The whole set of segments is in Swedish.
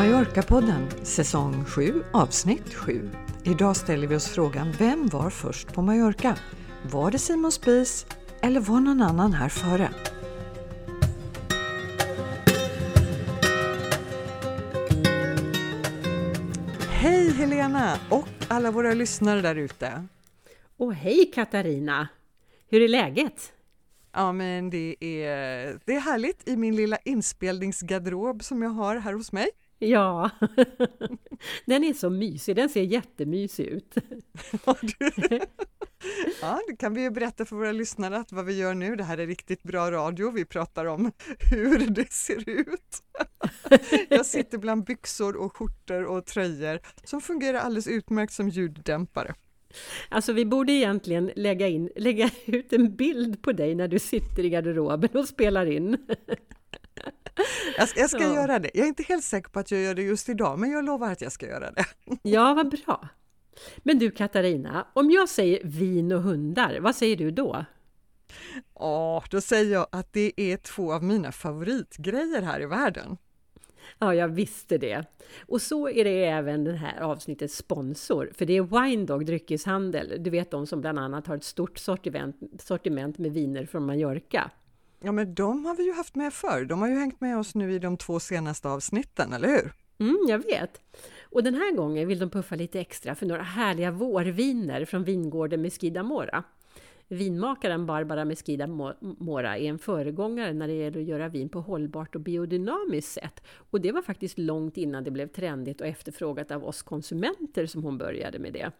Mallorca-podden, säsong 7, avsnitt 7. Idag ställer vi oss frågan, vem var först på Mallorca? Var det Simon Spies eller var någon annan här före? Hej Helena och alla våra lyssnare där ute! Och hej Katarina! Hur är läget? Ja, men det är, det är härligt i min lilla inspelningsgarderob som jag har här hos mig. Ja, den är så mysig, den ser jättemysig ut. Ja, det kan vi ju berätta för våra lyssnare att vad vi gör nu, det här är riktigt bra radio, vi pratar om hur det ser ut. Jag sitter bland byxor och skjortor och tröjor som fungerar alldeles utmärkt som ljuddämpare. Alltså vi borde egentligen lägga, in, lägga ut en bild på dig när du sitter i garderoben och spelar in. Jag ska, jag ska ja. göra det. Jag är inte helt säker på att jag gör det just idag, men jag lovar att jag ska göra det. Ja, vad bra. Men du Katarina, om jag säger vin och hundar, vad säger du då? Ja, då säger jag att det är två av mina favoritgrejer här i världen. Ja, jag visste det. Och så är det även det här avsnittets sponsor, för det är Winedog dryckeshandel. Du vet de som bland annat har ett stort sortiment, sortiment med viner från Mallorca. Ja, men de har vi ju haft med förr. De har ju hängt med oss nu i de två senaste avsnitten, eller hur? Mm, jag vet. Och den här gången vill de puffa lite extra för några härliga vårviner från vingården Mesquida Mora. Vinmakaren Barbara Mesquida Mora är en föregångare när det gäller att göra vin på hållbart och biodynamiskt sätt. Och det var faktiskt långt innan det blev trendigt och efterfrågat av oss konsumenter som hon började med det.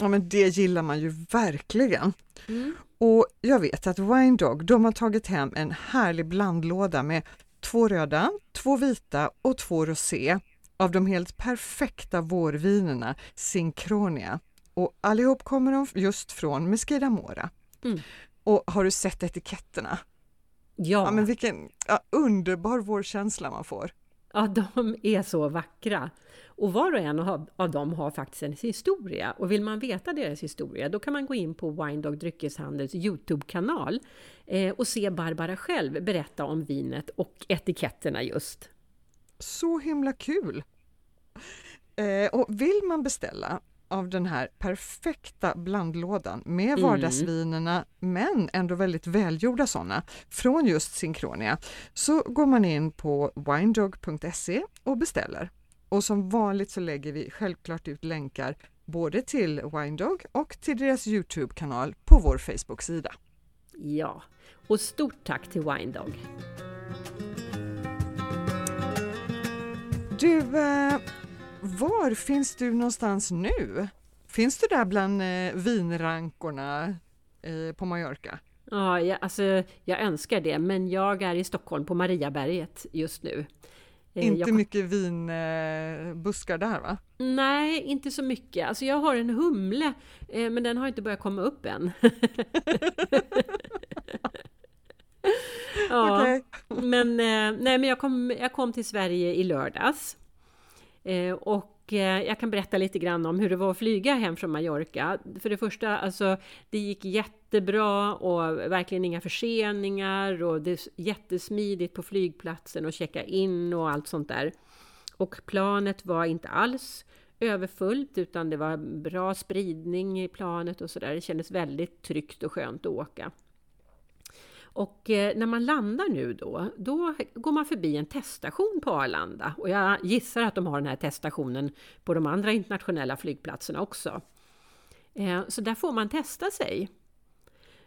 Ja men det gillar man ju verkligen. Mm. Och jag vet att Wine Dog, de har tagit hem en härlig blandlåda med två röda, två vita och två rosé av de helt perfekta vårvinerna Syncronia. Och allihop kommer de just från Mesquida Mora. Mm. Och har du sett etiketterna? Ja. ja men vilken ja, underbar vårkänsla man får. Ja, de är så vackra. Och var och en av dem har faktiskt en historia. Och vill man veta deras historia, då kan man gå in på Winedog Dryckeshandels Youtube-kanal eh, och se Barbara själv berätta om vinet och etiketterna just. Så himla kul! Eh, och vill man beställa av den här perfekta blandlådan med mm. vardagsvinerna men ändå väldigt välgjorda sådana från just Syncronia så går man in på winedog.se och beställer. Och som vanligt så lägger vi självklart ut länkar både till Winedog och till deras Youtube-kanal på vår Facebook-sida. Ja, och stort tack till Winedog! Du, eh, var finns du någonstans nu? Finns du där bland eh, vinrankorna eh, på Mallorca? Ja, jag, alltså, jag önskar det, men jag är i Stockholm på Mariaberget just nu. Eh, inte jag... mycket vinbuskar där va? Nej, inte så mycket. Alltså jag har en humle, men den har inte börjat komma upp än. ja, okay. men, nej, men jag, kom, jag kom till Sverige i lördags. Eh, och eh, jag kan berätta lite grann om hur det var att flyga hem från Mallorca. För det första, alltså, det gick jättebra och verkligen inga förseningar och det är jättesmidigt på flygplatsen och checka in och allt sånt där. Och planet var inte alls överfullt utan det var bra spridning i planet och sådär. Det kändes väldigt tryggt och skönt att åka. Och eh, när man landar nu då, då går man förbi en teststation på Arlanda. Och jag gissar att de har den här teststationen på de andra internationella flygplatserna också. Eh, så där får man testa sig.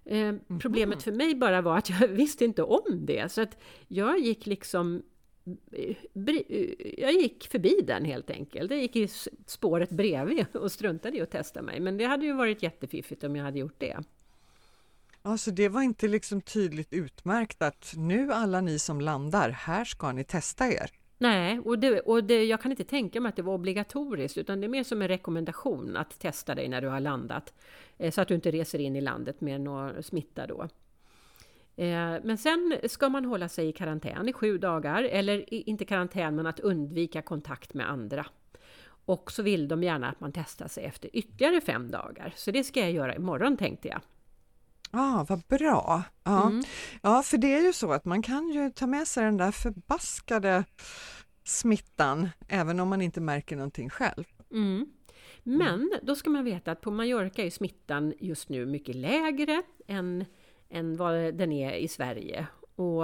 Eh, problemet för mig bara var att jag visste inte om det. Så att jag gick liksom jag gick förbi den helt enkelt. Jag gick i spåret bredvid och struntade i att testa mig. Men det hade ju varit jättefiffigt om jag hade gjort det. Så det var inte liksom tydligt utmärkt att nu alla ni som landar, här ska ni testa er. Nej, och, det, och det, jag kan inte tänka mig att det var obligatoriskt, utan det är mer som en rekommendation att testa dig när du har landat, eh, så att du inte reser in i landet med någon smitta då. Eh, men sen ska man hålla sig i karantän i sju dagar, eller inte karantän, men att undvika kontakt med andra. Och så vill de gärna att man testar sig efter ytterligare fem dagar, så det ska jag göra imorgon tänkte jag ah, vad bra! Ja. Mm. ja, för det är ju så att man kan ju ta med sig den där förbaskade smittan även om man inte märker någonting själv. Mm. Men då ska man veta att på Mallorca är smittan just nu mycket lägre än, än vad den är i Sverige. Och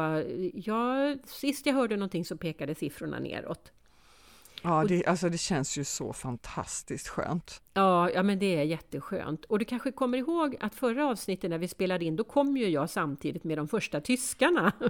ja, sist jag hörde någonting så pekade siffrorna neråt. Ja, det, alltså det känns ju så fantastiskt skönt. Ja, ja, men det är jätteskönt. Och du kanske kommer ihåg att förra avsnittet när vi spelade in, då kom ju jag samtidigt med de första tyskarna.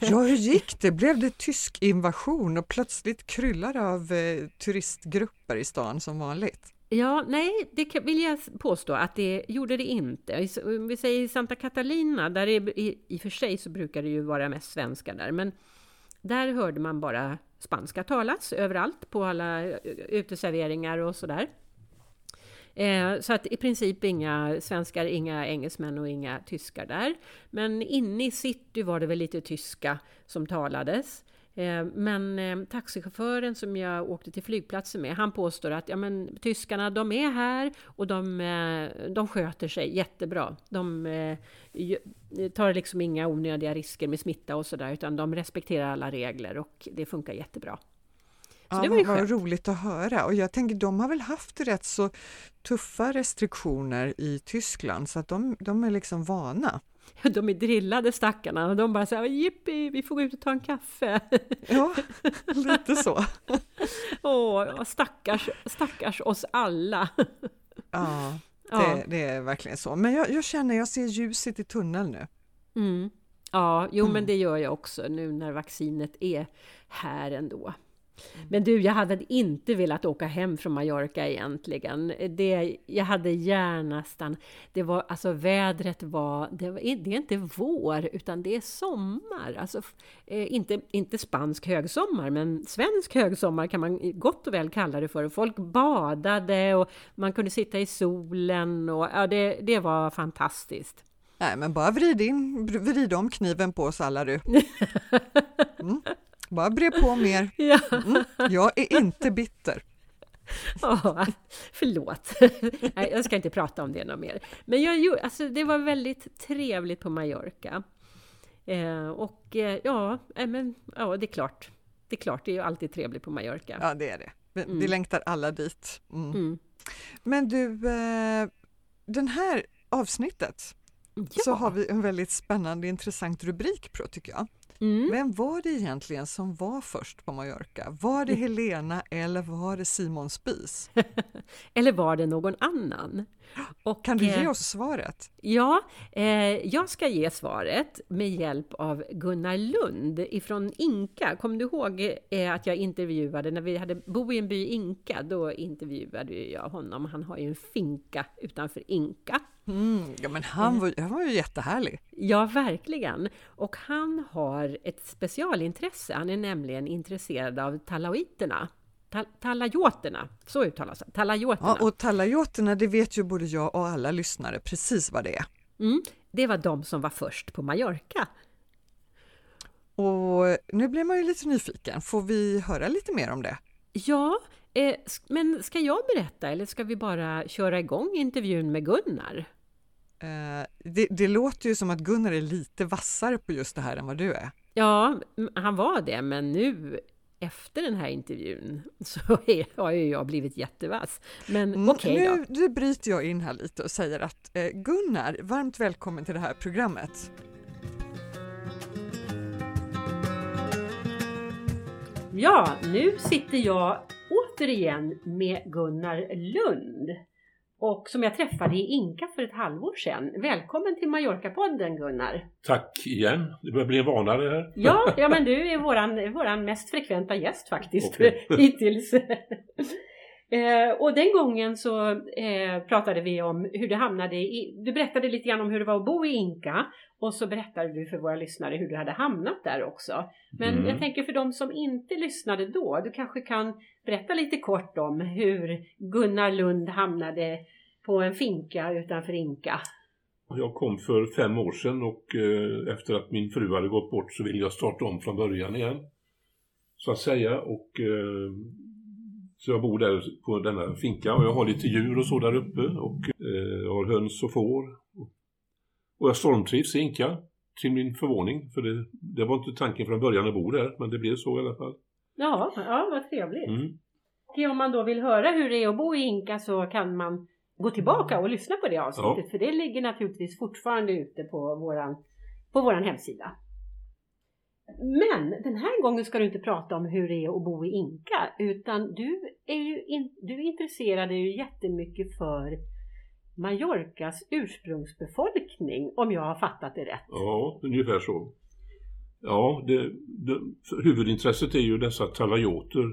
Ja, hur gick det? Blev det tysk invasion och plötsligt kryllar av eh, turistgrupper i stan som vanligt? Ja, nej, det vill jag påstå att det gjorde det inte. Om vi säger Santa Catalina, där är, i, i och för sig så brukar det ju vara mest svenskar där, men där hörde man bara spanska talas överallt på alla eh, uteserveringar och sådär. Eh, så att i princip inga svenskar, inga engelsmän och inga tyskar där. Men inne i city var det väl lite tyska som talades. Eh, men eh, taxichauffören som jag åkte till flygplatsen med, han påstår att ja, men, tyskarna de är här och de, eh, de sköter sig jättebra. De tar liksom inga onödiga risker med smitta och sådär, utan de respekterar alla regler och det funkar jättebra. Så ja, det var ju vad roligt att höra och jag tänker de har väl haft rätt så tuffa restriktioner i Tyskland så att de, de är liksom vana. de är drillade stackarna och de bara så här, jippi, vi får gå ut och ta en kaffe. Ja, lite så. Åh, stackars, stackars oss alla. Ja, det, ja. det är verkligen så. Men jag, jag känner, jag ser ljuset i tunneln nu. Mm. Ja, jo mm. men det gör jag också nu när vaccinet är här ändå. Mm. Men du, jag hade inte velat åka hem från Mallorca egentligen. Det, jag hade gärna stannat. Det var, alltså vädret var, det, var, det är inte vår, utan det är sommar. Alltså, eh, inte, inte spansk högsommar, men svensk högsommar kan man gott och väl kalla det för. Folk badade och man kunde sitta i solen och ja, det, det var fantastiskt. Nej, men bara vrid, in, vrid om kniven på oss alla du. Mm. Bara bre på mer. Ja. Mm, jag är inte bitter. Oh, förlåt, Nej, jag ska inte prata om det något mer. Men jag, alltså, det var väldigt trevligt på Mallorca. Eh, och eh, ja, men, ja, det är klart. Det är klart, det är ju alltid trevligt på Mallorca. Ja, det är det. Vi, mm. vi längtar alla dit. Mm. Mm. Men du, eh, den här avsnittet ja. så har vi en väldigt spännande intressant rubrik på tycker jag. Mm. Vem var det egentligen som var först på Mallorca? Var det Helena eller var det Simon Spies? eller var det någon annan? Och, kan du ge eh, oss svaret? Ja, eh, jag ska ge svaret med hjälp av Gunnar Lund ifrån Inka. Kommer du ihåg eh, att jag intervjuade, när vi hade bo i en by Inka, då intervjuade jag honom. Han har ju en finka utanför Inka. Mm, ja, men han var, han var ju jättehärlig. Ja, verkligen. Och han har ett specialintresse. Han är nämligen intresserad av talaoiterna. Talajoterna, så uttalas det. Talajoterna. Ja, och talajoterna, det vet ju både jag och alla lyssnare precis vad det är. Mm, det var de som var först på Mallorca. Och nu blir man ju lite nyfiken. Får vi höra lite mer om det? Ja, eh, men ska jag berätta eller ska vi bara köra igång intervjun med Gunnar? Eh, det, det, låter ju som att Gunnar är lite vassare på just det här än vad du är. Ja, han var det, men nu efter den här intervjun så har ju jag blivit jättevass. Men mm, okej okay då. Nu bryter jag in här lite och säger att eh, Gunnar, varmt välkommen till det här programmet. Ja, nu sitter jag återigen med Gunnar Lund och som jag träffade i Inka för ett halvår sedan. Välkommen till Mallorca-podden Gunnar! Tack igen! Det börjar bli en vana det här. Ja, ja men du är våran, våran mest frekventa gäst faktiskt okay. hittills. Eh, och den gången så eh, pratade vi om hur du hamnade i, du berättade lite grann om hur det var att bo i Inka och så berättade du för våra lyssnare hur du hade hamnat där också. Men mm. jag tänker för de som inte lyssnade då, du kanske kan berätta lite kort om hur Gunnar Lund hamnade på en finka utanför Inka. Jag kom för fem år sedan och eh, efter att min fru hade gått bort så ville jag starta om från början igen. Så att säga och eh, så jag bor där på denna finka och jag har lite djur och så där uppe och eh, har höns och får. Och jag stormtrivs i Inka till min förvåning för det, det var inte tanken från början att bo där men det blev så i alla fall. Ja, ja vad trevligt. Mm. Och Om man då vill höra hur det är att bo i Inka så kan man gå tillbaka och lyssna på det avsnittet. Ja. För det ligger naturligtvis fortfarande ute på våran, på våran hemsida. Men den här gången ska du inte prata om hur det är att bo i Inka utan du är ju in, du intresserar ju jättemycket för Mallorcas ursprungsbefolkning om jag har fattat det rätt. Ja, ungefär så. Ja, det, det, huvudintresset är ju dessa talajoter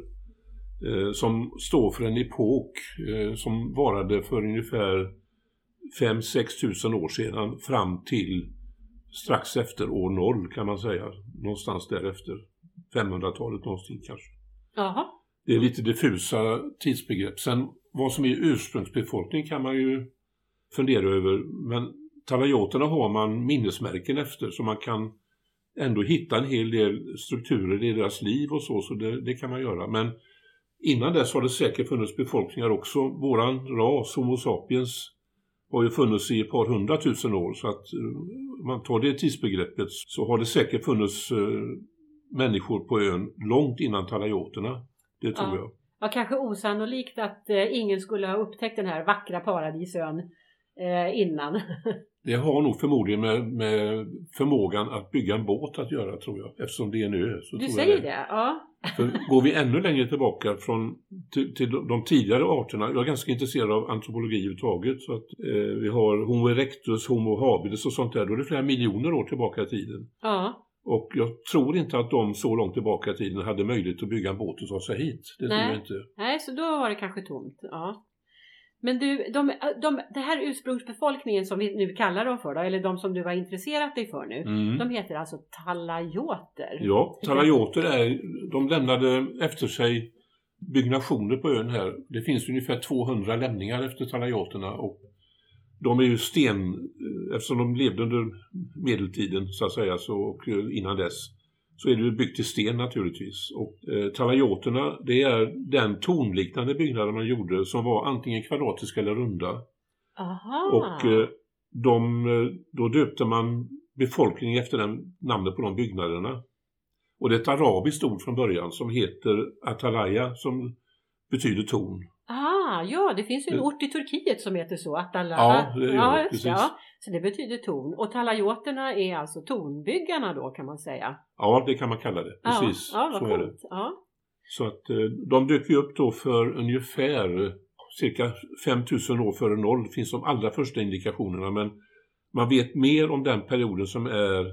eh, som står för en epok eh, som varade för ungefär 5-6 tusen år sedan fram till strax efter år noll kan man säga. Någonstans därefter. 500-talet någonstans kanske. Jaha. Det är lite diffusa tidsbegrepp. Sen vad som är ursprungsbefolkning kan man ju fundera över. Men talajoterna har man minnesmärken efter så man kan ändå hitta en hel del strukturer i deras liv och så, så det, det kan man göra. Men innan dess har det säkert funnits befolkningar också. Våran ras, Homo sapiens, har ju funnits i ett par hundratusen år så att eh, om man tar det tidsbegreppet så har det säkert funnits eh, människor på ön långt innan talajoterna. Det tror Ja. jag. Ja, kanske osannolikt att eh, ingen skulle ha upptäckt den här vackra paradisön innan. Det har nog förmodligen med, med förmågan att bygga en båt att göra tror jag. Eftersom det är en ö. Du tror säger jag det? Ja. För går vi ännu längre tillbaka från, till, till de tidigare arterna, jag är ganska intresserad av antropologi överhuvudtaget, så att eh, vi har Homo erectus, Homo habilis och sånt där, då är det flera miljoner år tillbaka i tiden. ja. Och jag tror inte att de så långt tillbaka i tiden hade möjlighet att bygga en båt och ta sig hit. Det tror Nej. jag inte. Nej, så då var det kanske tomt. Ja. Men du, de, de, det här ursprungsbefolkningen som vi nu kallar dem för då, eller de som du har intresserat dig för nu, Mm. de heter alltså talajoter. Ja, talajoter är, de lämnade efter sig byggnationer på ön här. Det finns ungefär 200 lämningar efter talajoterna och de är ju sten, eftersom de levde under medeltiden så att säga, så, och innan dess, så är det byggt i sten naturligtvis. Och eh, talajoterna, det är den tonliknande byggnaden man gjorde som var antingen kvadratiska eller runda. Aha. Och eh, de, eh, då döpte man befolkningen efter den, namnet på de byggnaderna. Och det är ett arabiskt ord från början som heter Atalaya som betyder torn. Ah, ja, det finns ju en Det- ort i Turkiet som heter så, Atala. Ja, det ja, det. Ja, så det betyder torn. Och talajoterna är alltså tornbyggarna då kan man säga. Ja, det kan man kalla det. Precis, Ja, ja så vad är det. coolt. Ja. Så att eh, de dök ju upp då för ungefär eh, cirka 5000 år före noll finns de allra första indikationerna men man vet mer om den perioden som är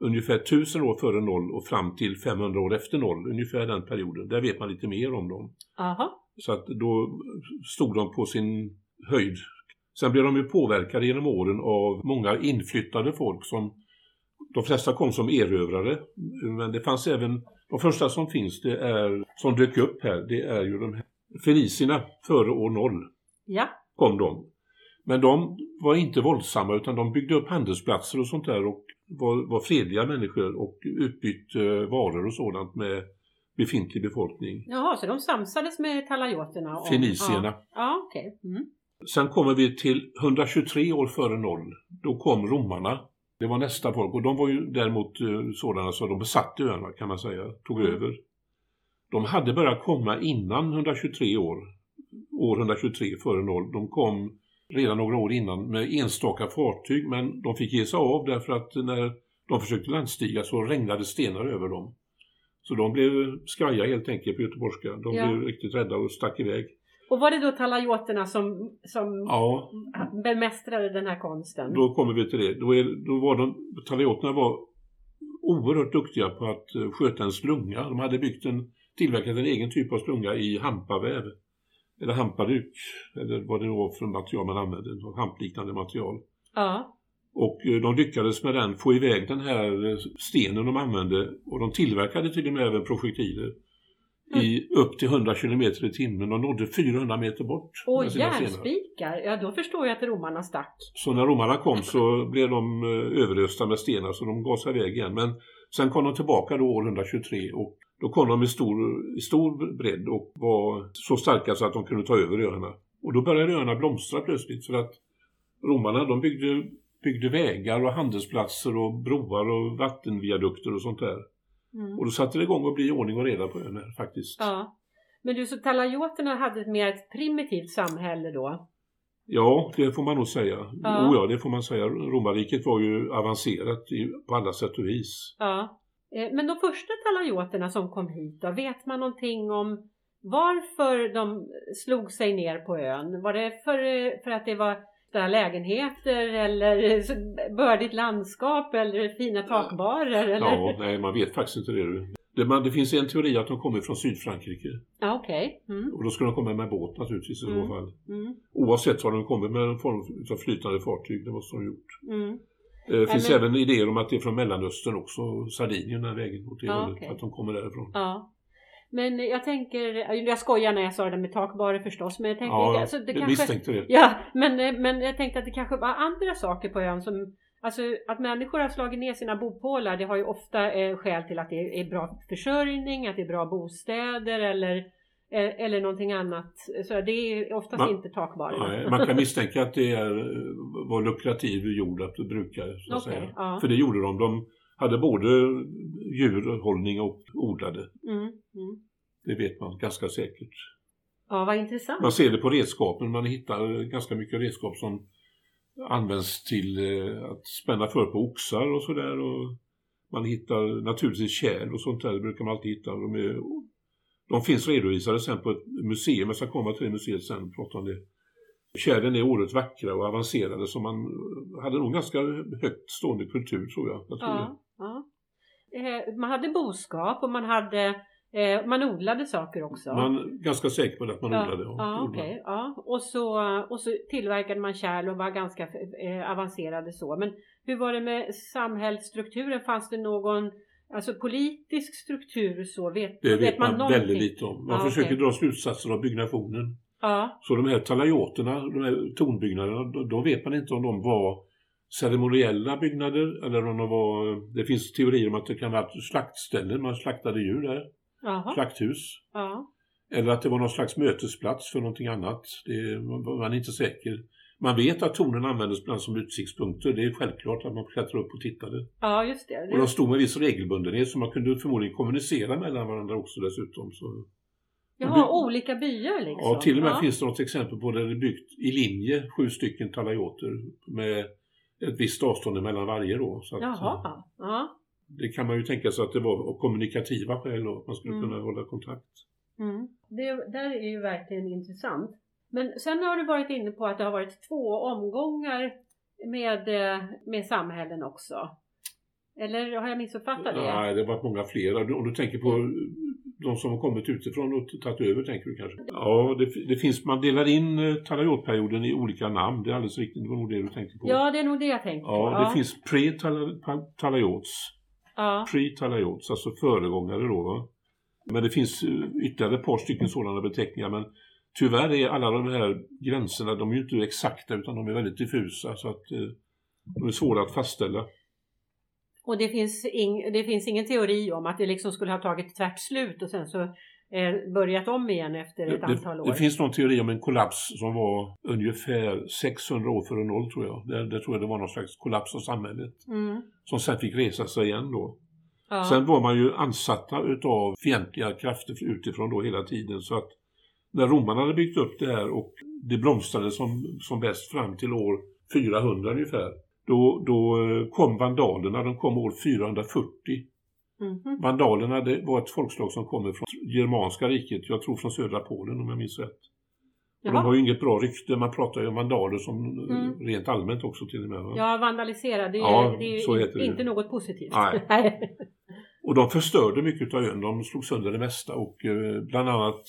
ungefär 1000 år före noll och fram till 500 år efter noll, ungefär den perioden. Där vet man lite mer om dem. Aha. Så att då stod de på sin höjd. Sen blev de ju påverkade genom åren av många inflyttade folk som de flesta kom som erövrare. Men det fanns även, de första som finns det är, som dök upp här, det är ju de här fenicierna före år noll Ja. kom de. Men de var inte våldsamma utan de byggde upp handelsplatser och sånt där och var, var fredliga människor och utbytte varor och sådant med befintlig befolkning. Jaha, så de samsades med talajoterna? om- Fenicierna. Ja, ja okej. Mm. Sen kommer vi till 123 år före noll. Då kom romarna. Det var nästa folk och de var ju däremot eh, sådana så de besatte öarna kan man säga, tog Mm. över. De hade börjat komma innan 123 år, år 123 före noll. De kom redan några år innan med enstaka fartyg men de fick ge sig av därför att när de försökte landstiga så regnade stenar över dem. Så de blev skraja helt enkelt på göteborgska. De Ja. blev riktigt rädda och stack iväg. Och var det då talajoterna som, som Ja, bemästrade den här konsten? Då kommer vi till det. Då, är, då var de, talioterna var oerhört duktiga på att eh, sköta en slunga. De hade byggt en, tillverkat en egen typ av slunga i hampaväv. Eller hampaduk, eller vad det var för material man använde, hampliknande material. Ja. Och eh, de lyckades med den få iväg den här eh, stenen de använde och de tillverkade till och med även projektiler i upp till 100 km i timmen. De nådde 400 meter bort. Stenar. järnspikar, ja då förstår jag att romarna stack. Så när romarna kom så blev de eh, överösta med stenar så de sig iväg igen. Men sen kom de tillbaka då år 123 och då kom de i stor, i stor bredd och var så starka så att de kunde ta över öarna. Och då började öarna blomstra plötsligt för att romarna de byggde, byggde vägar och handelsplatser och broar och vattenviadukter och sånt där. Mm. Och då satte det igång att bli ordning och reda på ön här faktiskt. Ja. Men du, så talajoterna hade ett mer ett primitivt samhälle då? Ja, det får man nog säga. Ja. Oh ja, det får man säga. Romarriket var ju avancerat i, på alla sätt och vis. Ja. Eh, Men de första talajoterna som kom hit då, vet man någonting om varför de slog sig ner på ön? Var det för, eh, för att det var lägenheter eller så bördigt landskap eller fina takbarer? Eller? Ja, nej, man vet faktiskt inte det. Det, man, det finns en teori att de kommer från Sydfrankrike. Ja, okej. Mm. Och då ska de komma med båt naturligtvis i så Mm. fall. Mm. Oavsett vad de kommer med en form av flytande fartyg, det måste de ha gjort. Mm. Eh, Det finns men- även idéer om att det är från Mellanöstern också, Sardinien, den vägen åt det Ja, hållet, okej. att de kommer därifrån. Ja. Men jag tänker, jag skojar när jag sa det med takbarer förstås, men jag tänker, Ja, alltså, det jag kanske, misstänkte det. Ja, men, men jag tänkte att det kanske var andra saker på ön som Alltså att människor har slagit ner sina bopålar det har ju ofta eh, skäl till att det är bra försörjning, att det är bra bostäder eller, eh, eller någonting annat. Så det är oftast Man- inte takbarerna. Nej, man kan misstänka att det är, var lukrativ jord att bruka. Så att Okej, säga. ja. För det gjorde de. De hade både djurhållning och odlade. Mm. Det vet man ganska säkert. Ja, vad intressant. Man ser det på redskapen. Man hittar ganska mycket redskap som används till eh, att spänna för på oxar och sådär. Man hittar naturligtvis kärl och sånt där. Det brukar man alltid hitta. De, är, de finns redovisade sen på ett museum. Jag ska komma till det museet sen och prata om det. Kärlen är oerhört vackra och avancerade så man hade nog ganska högt stående kultur tror jag. jag tror. Ja, ja. Eh, Man hade boskap och man hade eh, man odlade saker också. Man ganska säker på att man ja, odlade. Ja, gjorde man. okej. Ja. Och, så, och så tillverkade man kärl och var ganska eh, avancerade så. Men hur var det med samhällsstrukturen? Fanns det någon alltså politisk struktur så? Vet, Det vet man, någonting? väldigt lite om. Man Ja, försöker okej. dra slutsatser av byggnationen. Ja, Så de här talajoterna, de här tornbyggnaderna, de, de vet man inte om de var ceremoniella byggnader eller om de var... Det finns teorier om att det kan vara slaktställen, man slaktade djur där, jaha. slakthus. Ja. Eller att det var någon slags mötesplats för någonting annat. Det, man, man är inte säker. Man vet att tornen användes bland som utsiktspunkter. Det är självklart att man klättrar upp och tittade. ja, just det. Och de stod med viss regelbundenhet så man kunde förmodligen kommunicera mellan varandra också dessutom. Så. Jaha, olika byar liksom? Ja, till och med ja. finns det något exempel på där det är byggt i linje sju stycken talajoter med ett visst avstånd mellan varje då. Så att, Jaha, ja. Det kan man ju tänka sig att det var av kommunikativa skäl då, att man skulle Mm. kunna hålla kontakt. Mm. Det där är ju verkligen intressant. Men sen har du varit inne på att det har varit två omgångar med, eh, med samhällen också. Eller har jag missuppfattat det? Nej, det har varit många fler. Om du tänker på de som har kommit utifrån och tagit över, tänker du kanske? Ja, det, det finns, man delar in eh, talajotperioden i olika namn. Det är alldeles riktigt, det var nog det du tänkte på. Ja, det är nog det jag tänkte på. Ja, det finns pre-talajots. Ja. Pre-talajots, alltså föregångare då. Va? Men det finns eh, ytterligare ett par stycken sådana beteckningar. Men tyvärr är alla de här gränserna, de är ju inte exakta utan de är väldigt diffusa. Så att eh, de är svåra att fastställa. Och det finns, ing, det finns ingen teori om att det liksom skulle ha tagit tvärt slut och sen så börjat om igen efter ett Det, antal det, år. det finns någon teori om en kollaps som var ungefär 600 år före noll tror jag. Där, där tror jag det var någon slags kollaps av samhället. Mm. Som sen fick resa sig igen då. Ja. Sen var man ju ansatta utav fientliga krafter utifrån då hela tiden. Så att när romarna hade byggt upp det här och det blomstrade som, som bäst fram till år 400 ungefär. Då, då eh, kom vandalerna, de kom år 440. Mhm. Vandalerna det var ett folkslag som kommer från Germanska riket, jag tror från södra Polen om jag minns rätt. Och de har ju inget bra rykte, man pratar ju om vandaler som eh, Mm. rent allmänt också till och med. Va? Ja, vandalisera, det är, Ja, det är heter det. inte något positivt. Nej. Och de förstörde mycket av ön, de slog sönder det mesta och eh, bland annat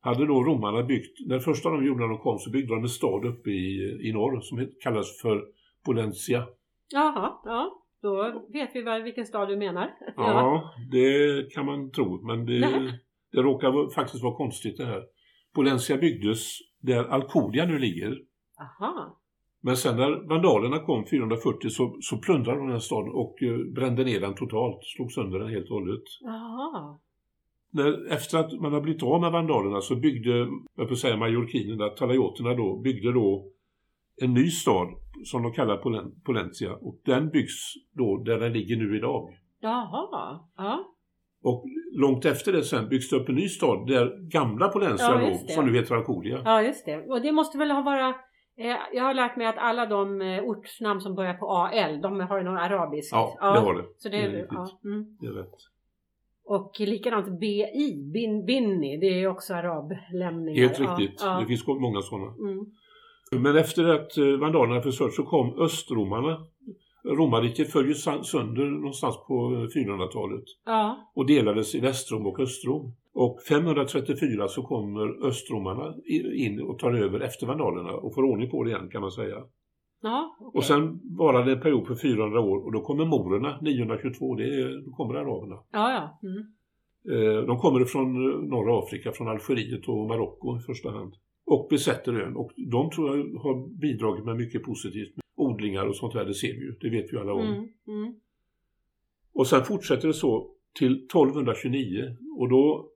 hade då romarna byggt, när första de gjorde när de kom så byggde de en stad uppe i, i norr som kallas för Polentia. Jaha, ja. Då vet vi väl vilken stad du menar. Ja, det kan man tro, men det, det råkar faktiskt vara konstigt det här. Polentia byggdes där Alcudia nu ligger. Aha. Men sen när vandalerna kom 440 så, så plundrade de den staden och eh, brände ner den totalt, slog sönder den helt och hållet. Jaha. När, efter att man har blivit av med vandalerna så byggde, jag får säga majorkinerna, talajoterna då, byggde då en ny stad som de kallar Polen, Polentia och den byggs då där den ligger nu idag. Jaha. Ja. Och långt efter det sen byggs det upp en ny stad där gamla Pollensia Ja, låg, det. som nu heter Alkolia. Ja, just det. Och det måste väl ha vara eh, jag har lärt mig att alla de eh, ortsnamn som börjar på AL, de har något arabiskt. Ja, det har det. Så det, Det är är, riktigt. ja, mm. Det är rätt. Och likadant BI, bin, Binni, det är också arablämningar. Helt Ja, riktigt. Ja, Det finns många sådana. Mm. Men efter att eh, vandalerna förstörts så kom östromarna. Romarriket föll ju sönder någonstans på eh, 400-talet ja. och delades i Västrom och Östrom. Och 534 så kommer östromarna in och tar över efter vandalerna och får ordning på det igen kan man säga. ja okej. Och sen varade det en period på 400 år och då kommer morerna 922, det är, då kommer araberna. Ja, ja. Mm. Eh, De kommer från eh, norra Afrika, från Algeriet och Marocko i första hand. Och besätter ön. Och de tror jag har bidragit med mycket positivt. Odlingar och sånt där, det ser vi ju. Det vet vi alla om. Mm. Mm. Och sen fortsätter det så till 1229. Och då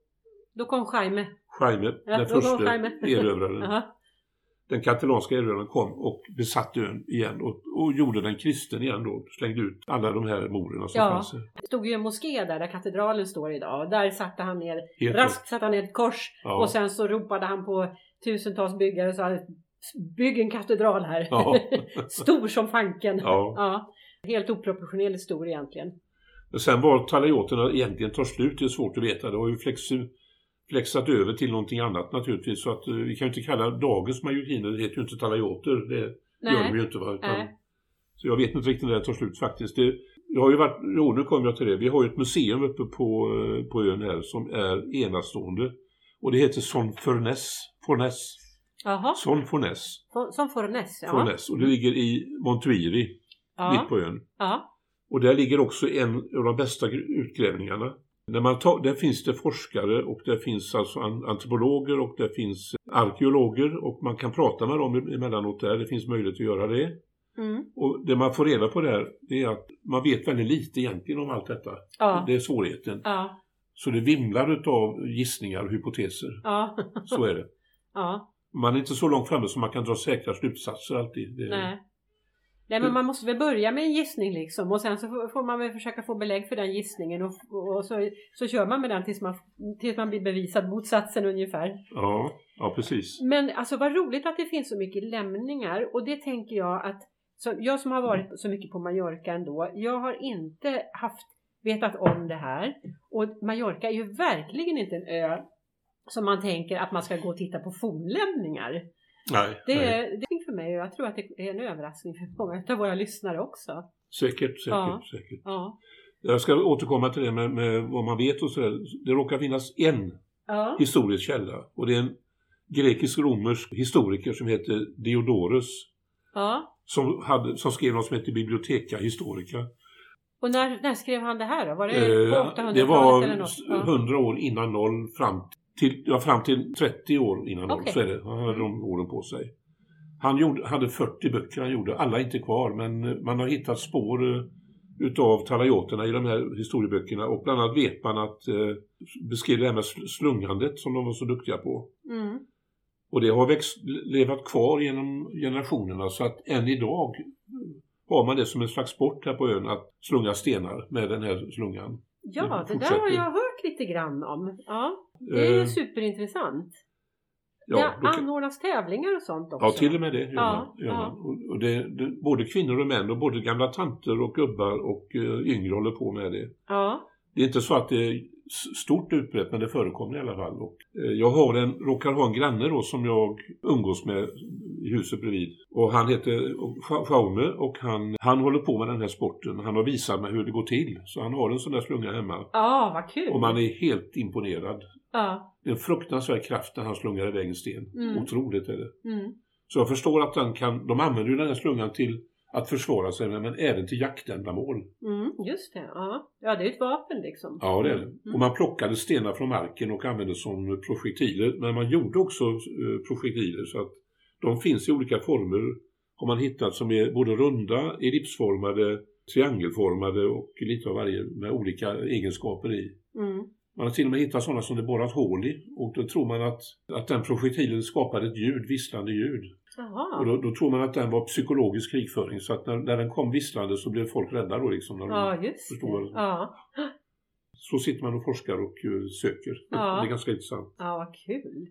Då kom Jaime. Jaime, Ja, den första erövraren, den katalanska erövraren kom och besatte ön igen. Och, och gjorde den kristen igen då. Slängde ut alla de här morerna som Ja. fanns. Det stod ju en moské där, där katedralen står idag. Där satte han ner, Helt raskt satte han ner ett kors. Ja. Och sen så ropade han på tusentals byggare och sa Bygg en katedral här. Ja. Stor som fanken. Ja. Ja. Helt oproportionerligt stor egentligen. Men sen var talajoterna egentligen tar slut, det är svårt att veta. Det har ju flexu, flexat över till någonting annat naturligtvis. Så att eh, vi kan ju inte kalla dagens majorkiner, det heter ju inte talajoter. Det gör de ju inte va. Utan, Nej. så jag vet inte riktigt när det tar slut faktiskt. Det, jag har ju varit, jo nu kommer jag till det. Vi har ju ett museum uppe på, eh, på ön här som är enastående. Och det heter Son Forness. Forness. Jaha. Son Forness. Som- Som Fornäs. Ja. Forness. Och det ligger i Montuiri, mitt Ja. på ön. ja. Och där ligger också en av de bästa gr- utgrävningarna. När man tar, där finns det forskare och där finns alltså an- antropologer och där finns arkeologer och man kan prata med dem emellanåt där. Det finns möjlighet att göra det. Mm. Och det man får reda på där det är att man vet väldigt lite egentligen om allt detta. Ja. Det är svårigheten. Ja. Så det vimlar av gissningar och hypoteser. Ja. Så är det. Ja. Man är inte så långt framme som man kan dra säkra slutsatser alltid. Det, Nej. Nej men man måste väl börja med en gissning liksom och sen så får- får man väl försöka få belägg för den gissningen och, och så, så kör man med den tills man, tills man blir bevisad motsatsen ungefär. Ja, ja, precis. Men alltså vad roligt att det finns så mycket lämningar och det tänker jag att så jag som har varit så mycket på Mallorca ändå, jag har inte haft vetat om det här och Mallorca är ju verkligen inte en ö som man tänker att man ska gå och titta på fornlämningar. Nej, Det nej. är, det är för mig och jag tror att det är en överraskning för många av våra lyssnare också. Säkert, säkert, Ja. säkert. Ja. Jag ska återkomma till det med, med vad man vet och sådär. Det råkar finnas en Ja. historisk källa och det är en grekisk-romersk historiker som heter Diodorus ja. som, hade, som skrev något som heter Biblioteka Historica. Och när, när skrev han det här då? Var det på Eh, 800-talet det var eller något? Ja. 100 år innan noll fram till, ja, fram till 30 år innan. Så är det. Han hade de åren på sig. Han gjorde, hade 40 böcker han gjorde, alla inte kvar men man har hittat spår eh, utav talajoterna i de här historieböckerna och bland annat vet man att eh, beskriva det här med sl- slungandet som de var så duktiga på. Mm. Och det har växt, levat kvar genom generationerna så att än idag har man det som en slags sport här på ön att slunga stenar med den här slungan. Ja, Det det där har jag hört lite grann om. Ja, det är Eh, superintressant. ja, det anordnas tävlingar och sånt också. Ja, till och med det gör Ja. Gör ja. Och, det, det, både kvinnor och män och både gamla tanter och gubbar och uh, yngre håller på med det. Ja, Det är inte så att det är stort utbrett men det förekommer i alla fall. Och, eh, jag har en, råkar ha en granne då som jag umgås med i huset bredvid. Och han heter Scha- Schaume och han, han håller på med den här sporten. Han har visat mig hur det går till. Så han har en sån där slunga hemma. ja vad kul. Och man är helt imponerad. Ja, Det är en fruktansvärd kraft när han slungar iväg en sten. Mm. Otroligt är det. mm. Så jag förstår att den kan, de använder ju den här slungan till att försvara sig med, men även till jaktändamål. Mm, just det. Ja. ja, det är ett vapen liksom. Ja, det är det. Mm. Och man plockade stenar från marken och använde som projektiler. Men man gjorde också eh, projektiler så att de finns i olika former. Har man hittat som är både runda, ellipsformade, triangelformade och lite av varje med olika egenskaper i. Mm. Man har till och med hittat sådana som det borrat hål i och då tror man att, att den projektilen skapade ett ljud, visslande ljud. Och då, då tror man att den var psykologisk krigföring så att när, när den kom visslande så blev folk rädda då liksom. När de, Ja, just förstår det. Ja. så sitter man och forskar och uh, söker. Ja. Det är ganska intressant. Ja, vad kul.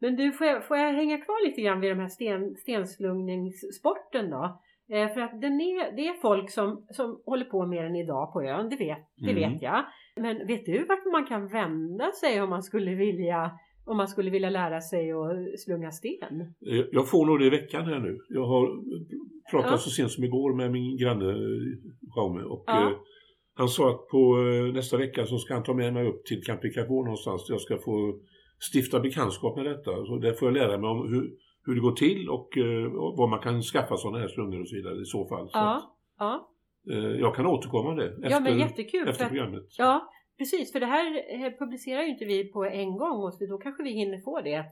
Men du, får jag, får jag hänga kvar lite grann vid den här sten, stenslungningssporten då? Eh, för att den är, det är folk som, som håller på med den idag på ön, det vet, det Mm. vet jag. Men vet du vart man kan vända sig om man skulle vilja, om man skulle vilja lära sig att slunga sten? Eh, Jag får nog det i veckan här nu. Jag har pratat Ja. så sent som igår med min granne eh, Jaume och Ja. eh, han sa att på nästa vecka så ska han ta med mig upp till Campicapå någonstans där jag ska få stifta bekantskap med detta. Så där får jag lära mig om hur, hur det går till och eh, vad man kan skaffa sådana här slungor och så vidare i så fall. Så Ja, att, ja. eh, jag kan återkomma det efter, ja men jättekul. Efter att, programmet. ja, precis. För det här eh, publicerar ju inte vi på en gång och då kanske vi hinner få det.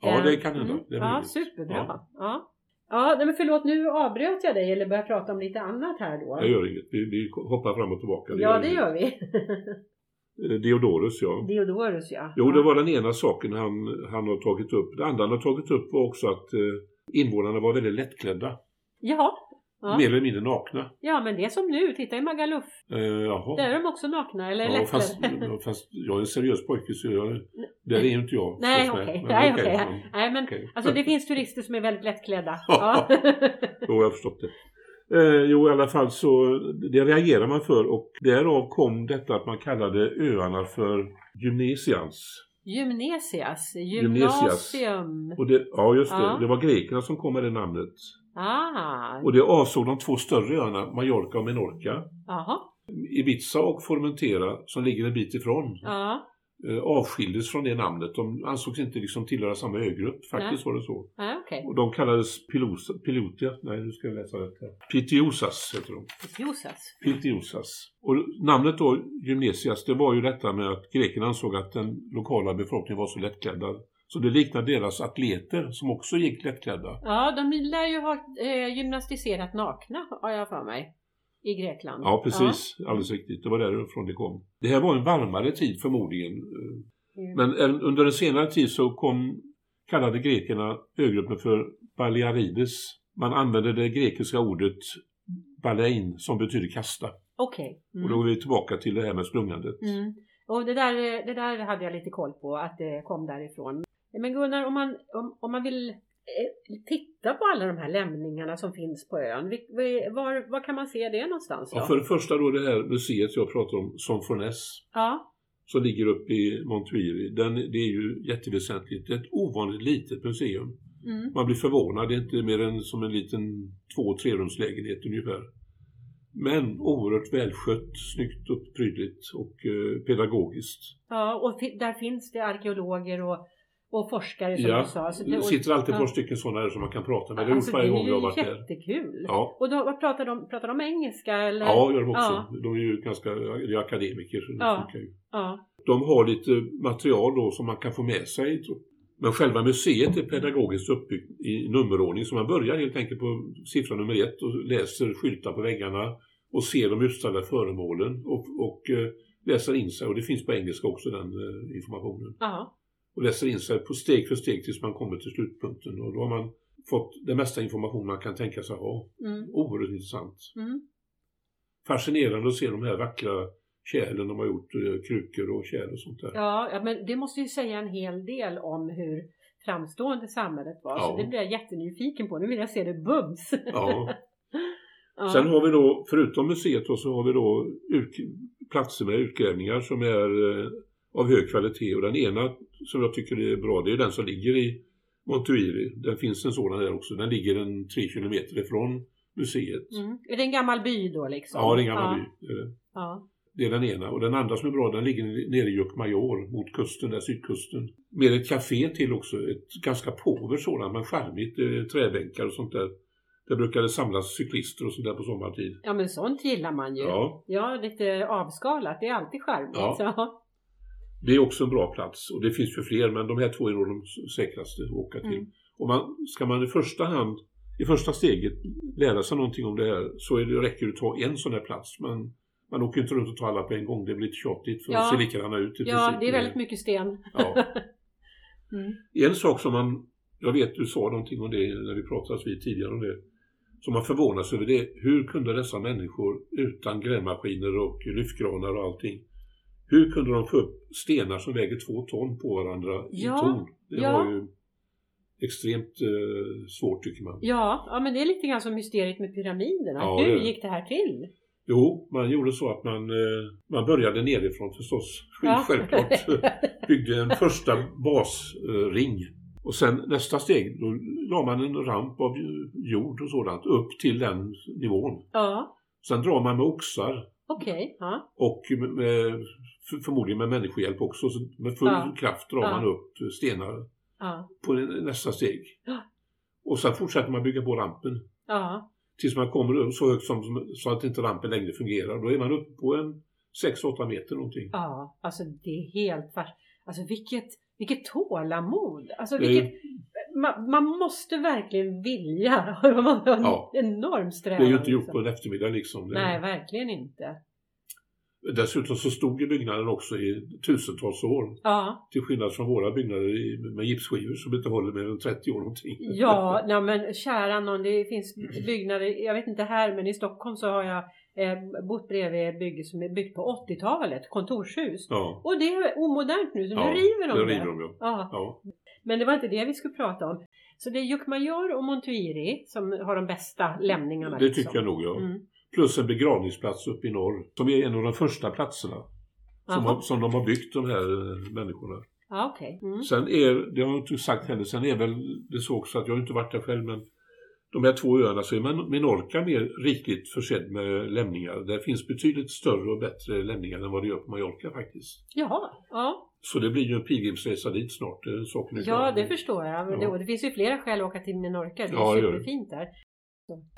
Ja, det kan hända. Det är ja, superbra. Ja. Ja. Ja, nej, men förlåt, nu avbröt jag dig eller började prata om lite annat här då. Det gör inget. Vi, vi hoppar fram och tillbaka. ja, det inget. gör vi. Eh, Diodorus, ja. Diodorus, ja. Jo, det var den ena saken han, han har tagit upp. Det andra han har tagit upp var också att eh, invånarna var väldigt lättklädda. Jaha. Ja. Mer eller mindre nakna. ja, men det är som nu. Titta i Magaluf. Eh, jaha. Där är de också nakna, eller ja, lättklädda. fast, fast jag är en seriös pojke så jag, där är ju inte jag. Nej, okej. Nej, okej, okej. men- Nej, men okej. alltså det finns turister som är väldigt lättklädda. Ja. Jo, jag har förstått det. Eh, jo, i alla fall så det reagerar man för och därav kom detta att man kallade öarna för gymnesians. Gymnesias. Gymnasium. Och det, ja, just det. Ja. Det var grekerna som kom med det namnet. Ah. Och det avsåg de två större öarna, Mallorca och Menorca. Jaha. Ibiza och Formentera, som ligger en bit ifrån, Ja. Eh, avskildes från det namnet. De ansågs inte liksom tillhöra samma ögrupp. Faktiskt var det så. Ja, okej. Och de kallades Pilosa, Pilotia, nej nu ska jag läsa rätt här. Pitiosas heter de. Josas. Pitiosas. Och namnet då, Gymnesias, det var ju detta med att grekerna ansåg att den lokala befolkningen var så lättklädda. Så det liknade deras atleter som också gick lättklädda. Ja, de lär ju ha eh, gymnastiserat nakna, har jag för mig. I Grekland. Ja, precis. Alldeles riktigt. Det var därifrån det kom. Det här var en varmare tid förmodligen. Ja. Men under en senare tid så kom, kallade grekerna ögruppen för Balearides. Man använde det grekiska ordet balein som betyder kasta. Okej. Och då är vi tillbaka till det här med slungandet. Mm. Och det där, det där hade jag lite koll på, att det kom därifrån. Men Gunnar, om man, om, om man vill titta på alla de här lämningarna som finns på ön, var, var kan man se det någonstans då? Ja, för det första då det här museet jag pratar om, Sonfones, Ja, som ligger uppe i Montuiri. Den, det är ju jätteväsentligt. Det är ett ovanligt litet museum. mm. Man blir förvånad, det är inte mer än som en liten två trerumslägenhet ungefär. Men oerhört välskött, snyggt och prydligt och eh, pedagogiskt. ja och där finns det arkeologer och, och forskare som Ja, du sa. Så det sitter alltid ett par stycken sådana här som man kan prata med. Det Alltså, varje det gång jag har varit är där. ju jättekul. Ja, Och då, vad pratar de, pratar de engelska eller? ja gör de också. Ja. De är ju ganska det är akademiker. Så det Ja. funkar ju. Ja. De har lite material då som man kan få med sig. Men själva museet är pedagogiskt uppbyggt i nummerordning. Så man börjar helt enkelt på siffra nummer ett och läser skyltar på väggarna och ser de utställda föremålen och, och eh, läser in sig. Och det finns på engelska också den eh, informationen. Ja. Och läser in sig på steg för steg tills man kommer till slutpunkten. Och då har man fått den mesta information man kan tänka sig ha. Mm. Oerhört intressant. Mm. Fascinerande att se de här vackra kärlen de har gjort, eh, krukor och kärl och sånt där. Ja, ja, men det måste ju säga en hel del om hur framstående samhället var. Så Ja. det blir jag jättenyfiken på. Nu vill jag se det bums. Ja. Ja. Sen har vi då, förutom museet då, så har vi då ut, platser med utgrävningar som är eh, av hög kvalitet. Och den ena som jag tycker är bra, det är den som ligger i Montuiri. Det finns en sådan här också. Den ligger en tre kilometer ifrån museet. Mm. Är det en gammal by då liksom? Ja, det är en gammal ja. by. det. Ja. Det är den ena. Och den andra som är bra, den ligger nere i Jukkmajor mot kusten, där sydkusten. Med ett café till också. Ett ganska påver sådant, men charmigt. Träbänkar och sånt där. Där brukar det samlas cyklister och sånt där på sommartid. ja, men sånt gillar man ju. Ja, Ja, lite avskalat. Det är alltid charmigt. Ja. Ja. Det är också en bra plats. Och det finns ju fler, men de här två är nog de säkraste att åka till. Mm. Och man, ska man i första hand, i första steget lära sig någonting om det här så är det, räcker det att ta en sån här plats. Men man åker ju inte runt och tar alla på en gång. Det blir lite tjatigt för Ja. att se likadana ut i ja, princip. det är väldigt mycket sten. Ja. Mm. En sak som man, jag vet du sa någonting om det när vi pratades vid tidigare om det, som man förvånas över det, hur kunde dessa människor utan grävmaskiner och lyftkranar och allting Hur kunde de få upp stenar som väger två ton på varandra Ja, i torn? Det ja. var ju extremt eh, svårt tycker man. Ja, ja, men det är lite grann som mysteriet med pyramiderna. Ja, Hur det gick det här till? Jo, man gjorde så att man, eh, man började nerifrån förstås. Ja. Självklart. Byggde en första basring. Och sen nästa steg, då la man en ramp av jord och sådant upp till den nivån. Ja, Sen drar man med oxar okej. Ja. och med, med, för- förmodligen med människohjälp också. Så med full Ja. kraft drar man upp stenar på nästa steg. Och sen fortsätter man bygga på rampen. Tills man kommer upp så högt som, så att inte rampen längre fungerar. Då är man uppe på en 6-8 meter någonting. ja, alltså det är helt färs. Alltså vilket, vilket tålamod. Alltså Det vilket, man, man måste verkligen vilja. Man har en Ja. enorm Det strävan. är ju inte gjort liksom. på en eftermiddag liksom. Det- Nej, verkligen inte. Dessutom så stod ju byggnaden också i tusentals år. Ja, Till skillnad från våra byggnader med gipsskivor som inte håller mer än 30 år någonting. ja nej, men kära någon, det finns byggnader, jag vet inte här, men i Stockholm så har jag eh, bott bredvid ett bygge som är byggt på 80-talet, kontorshus. Ja, Och det är omodernt nu, så ja nu river de det. river de ja. Ja, ja. men det var inte det vi skulle prata om. Så det är Jokkmajor och Montuiri som har de bästa lämningarna. Det liksom. tycker jag nog ja. Mm. Plus en begravningsplats uppe i norr. Som är en av de första platserna. Som, har, som de har byggt de här eh, människorna. Ja, okej. Mm. Sen är, det har jag inte sagt heller, sen är väl det så också att jag har inte varit där själv men de här två öarna så är Man- Menorca mer rikligt försedd med lämningar. Där finns betydligt större och bättre lämningar än vad det gör på Mallorca faktiskt. Jaha, ja. Så det blir ju en pilgrimsresa dit snart, det är ja, det förstår jag. Det, Ja. och det finns ju flera skäl att åka till Menorca. Det är Ja, det det. superfint där.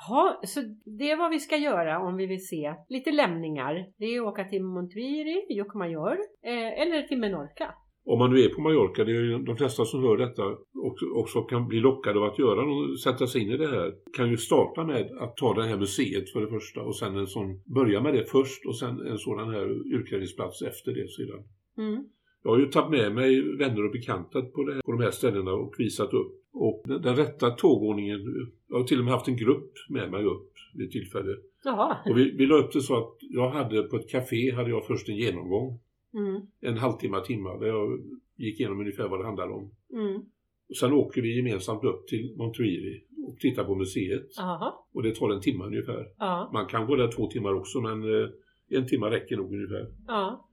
Ja, så det är vad vi ska göra om vi vill se lite lämningar. Det är att åka till Montuiri, Jokkmajor eh, eller till Menorca. Om man nu är på Mallorca, det är ju de flesta som hör detta också, också kan bli lockade av att göra och sätta sig in i det här. Kan ju starta med att ta det här museet för det första och sen en sån, börja med det först och sen en sådan här urklädningsplats efter det sedan. Mm. Jag har ju tagit med mig vänner och bekanta på, det, på de här ställena och visat upp. Och den, den rätta tågordningen, jag har till och med haft en grupp med mig upp vid tillfälle. Jaha. Och vi, vi la upp det så att jag hade på ett café hade jag först en genomgång. Mm. En halvtimme, timme där jag gick igenom ungefär vad det handlade om. Mm. Och sen åker vi gemensamt upp till Montuiri och tittar på museet. Jaha. Och det tar en timme ungefär. Ja. Man kan gå där två timmar också men eh, en timme räcker nog ungefär. Ja.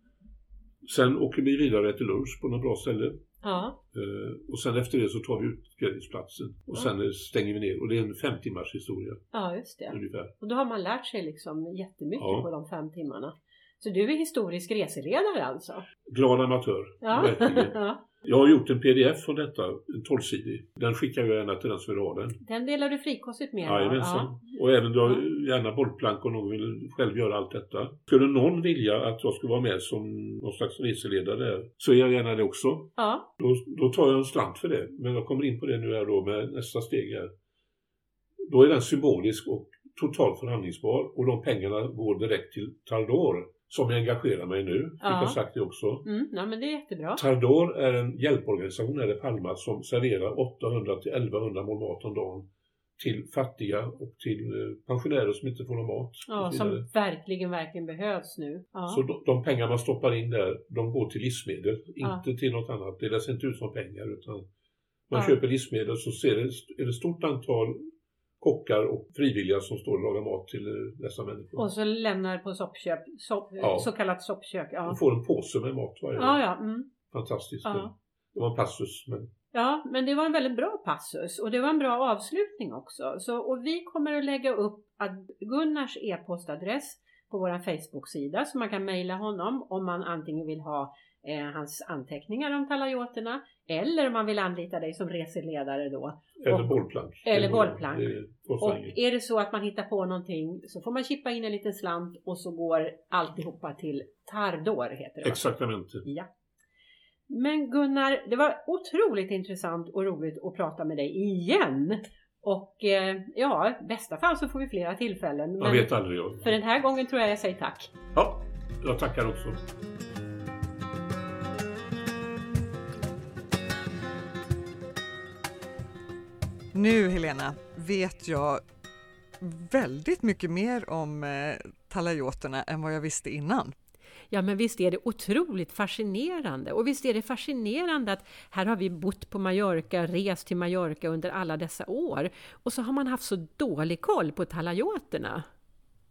Sen åker vi vidare till lunch på något bra ställe. Ja. Eh, och sen efter det så tar vi utgrävningsplatsen. Och sen eh, stänger vi ner. Och det är en fem timmars historia Ja, just det. ungefär. Och då har man lärt sig liksom jättemycket Ja. på de fem timmarna. Så du är historisk reseledare alltså? Glad amatör, Ja. verkligen. ja. Jag har gjort en pdf från detta, en 12-sidig. Den skickar jag gärna till den som vill ha den. Den delar du frikostigt med? Jajamensan. Och även då gärna bollplank om någon vill själv göra allt detta. Skulle någon vilja att jag skulle vara med som någon slags reseledare så är jag gärna det också. Ja. Då, då tar jag en slant för det. Men jag kommer in på det nu här då med nästa steg här. Då är den symbolisk och totalt förhandlingsbar och de pengarna går direkt till Tardor som jag engagerar mig nu. Fick Ja. jag sagt det också. Mm, ja, men det är jättebra. Tardor är en hjälporganisation här i Palma som serverar 800 till 1100 mål mat om dagen till fattiga och till eh, pensionärer som inte får någon mat. Ja, som verkligen, verkligen behövs nu. Ja. Så de, de pengar man stoppar in där, de går till livsmedel, Ja. inte till något annat. Det delas inte ut som pengar utan man köper livsmedel så ser det, är det ett stort antal kockar och frivilliga som står och lagar mat till dessa människor. Och så lämnar på soppköp, sopp, Ja. så kallat soppkök. Ja, De får en påse med mat varje ja. ja mm. Fantastiskt. Ja. Det var en passus men Ja, men det var en väldigt bra passus och det var en bra avslutning också. Så, och vi kommer att lägga upp Gunnars e-postadress på vår Facebook-sida så man kan mejla honom om man antingen vill ha eh, hans anteckningar om talajoterna eller om man vill anlita dig som reseledare då. Eller Och- bollplank. eller bollplank. Och är det så att man hittar på någonting så får man chippa in en liten slant och så går alltihopa till Tardor heter det. Exaktamente. Ja. Men Gunnar, det var otroligt intressant och roligt att prata med dig igen. Och eh, ja, i bästa fall så får vi flera tillfällen. Man vet aldrig. Jag. för den här gången tror jag jag säger tack. Ja, jag tackar också. Nu Helena vet jag väldigt mycket mer om eh, talajoterna än vad jag visste innan. Ja, men visst är det otroligt fascinerande. Och visst är det fascinerande att här har vi bott på Mallorca, rest till Mallorca under alla dessa år. Och så har man haft så dålig koll på talajoterna.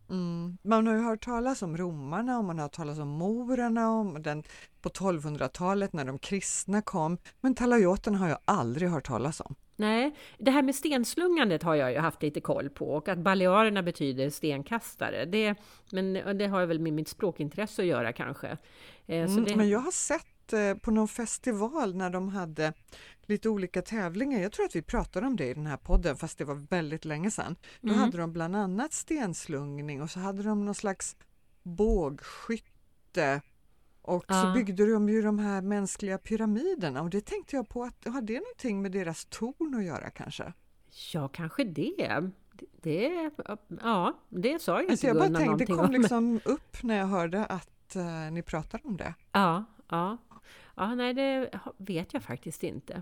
Mm. Man har ju hört talas om romarna och man har hört talas om morerna om den, på 1200-talet när de kristna kom. Men talajoterna har jag aldrig hört talas om. Nej, det här med stenslungandet har jag ju haft lite koll på och att balearerna betyder stenkastare. Det, men det har väl med mitt språkintresse att göra kanske. Eh, mm, det... Men jag har sett eh, på någon festival när de hade lite olika tävlingar. Jag tror att vi pratade om det i den här podden fast det var väldigt länge sedan. Då mm. hade de bland annat stenslungning och så hade de någon slags bågskytte och ja. så byggde de ju de här mänskliga pyramiderna och det tänkte jag på att har det någonting med deras torn att göra kanske? Ja, kanske det. Det, ja, det sa ju alltså inte jag bara tänkte, Det kom om. liksom upp när jag hörde att uh, ni pratade om det. Ja, ja. ja, nej det vet jag faktiskt inte.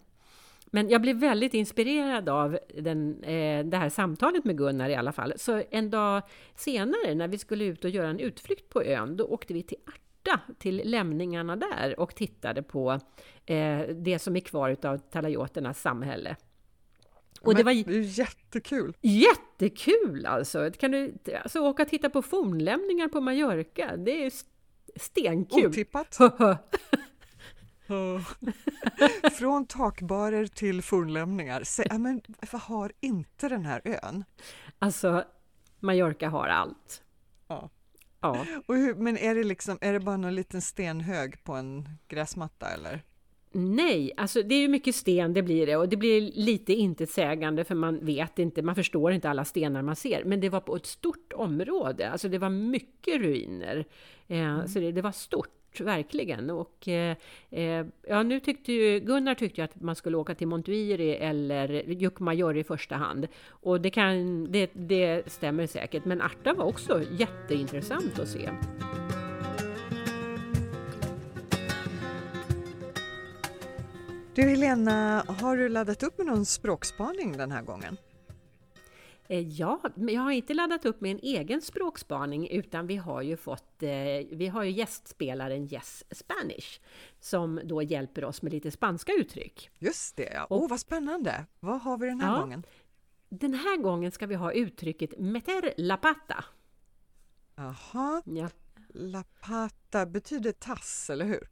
Men jag blev väldigt inspirerad av den, eh, det här samtalet med Gunnar i alla fall. Så en dag senare när vi skulle ut och göra en utflykt på ön, då åkte vi till Arta, till lämningarna där och tittade på eh, det som är kvar av talajoternas samhälle. Och det var jättekul! Jättekul alltså! Kan du alltså, åka och titta på fornlämningar på Mallorca? Det är stenkul! Otippat! Från takbarer till fornlämningar. Se, men vad har inte den här ön? Alltså, Mallorca har allt. Ja. Och hur, men är det, liksom, är det bara någon liten stenhög på en gräsmatta eller? Nej, alltså det är ju mycket sten, det blir det. Och det blir lite intetsägande för man vet inte, man förstår inte alla stenar man ser. Men det var på ett stort område, alltså det var mycket ruiner. Eh, mm. Så det, det var stort verkligen. Och, eh, eh, ja, nu tyckte ju, Gunnar tyckte att man skulle åka till Montuiri eller Jukmajor i första hand. Och det, kan, det, det stämmer säkert, men Arta var också jätteintressant att se. Du Helena, har du laddat upp med någon språkspaning den här gången? Eh, ja, jag har inte laddat upp med en egen språkspaning utan vi har ju fått, eh, vi har ju gästspelaren Yes Spanish som då hjälper oss med lite spanska uttryck. Just det, ja. Åh, oh, vad spännande! Vad har vi den här ja, gången? Den här gången ska vi ha uttrycket meter la pata. Jaha, ja. la pata betyder tass, eller hur?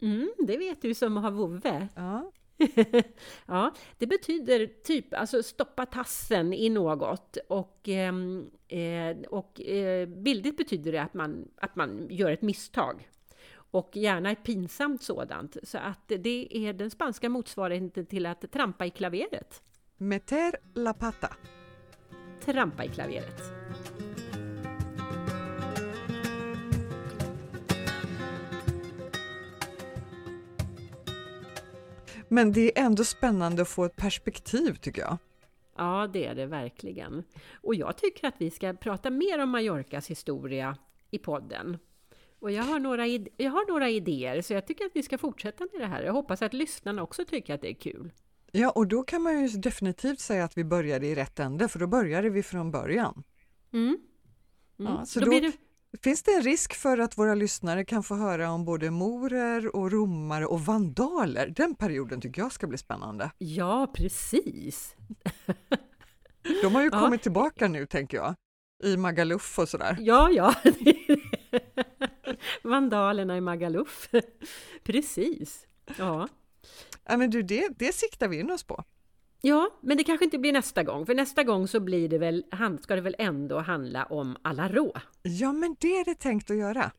Mm, det vet du som har vovve. Ja. ja, det betyder typ alltså stoppa tassen i något och, ehm, eh, och eh, bildligt betyder det att man, att man gör ett misstag. Och gärna ett pinsamt sådant. Så att det är den spanska motsvarigheten till att trampa i klaveret. Meter la pata. Trampa i klaveret. Men det är ändå spännande att få ett perspektiv tycker jag. Ja, det är det verkligen. Och jag tycker att vi ska prata mer om Mallorcas historia i podden. Och jag har, några jag har några idéer, så jag tycker att vi ska fortsätta med det här. Jag hoppas att lyssnarna också tycker att det är kul. Ja, och då kan man ju definitivt säga att vi började i rätt ände, för då började vi från början. Mm. Mm. Ja, så då, då det... Finns det en risk för att våra lyssnare kan få höra om både morer och romare och vandaler? Den perioden tycker jag ska bli spännande. Ja, precis! De har ju ja. kommit tillbaka nu, tänker jag, i Magaluf och sådär. Ja, ja. Vandalerna i Magaluf. Precis. Ja. ja men du, det, det siktar vi in oss på. Ja, men det kanske inte blir nästa gång, för nästa gång så blir det väl, ska det väl ändå handla om alla rå. Ja, men det är det tänkt att göra.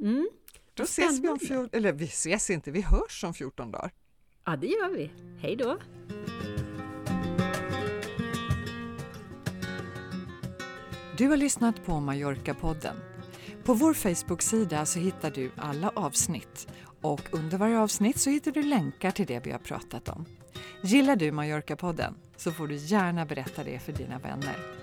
Mm. Då ses vi om 14, eller vi ses inte, vi hörs om 14 dagar. Ja, det gör vi. Hej då! Du har lyssnat på Mallorca-podden. På vår Facebook-sida så hittar du alla avsnitt och under varje avsnitt så hittar du länkar till det vi har pratat om. Gillar du Mallorca-podden så får du gärna berätta det för dina vänner.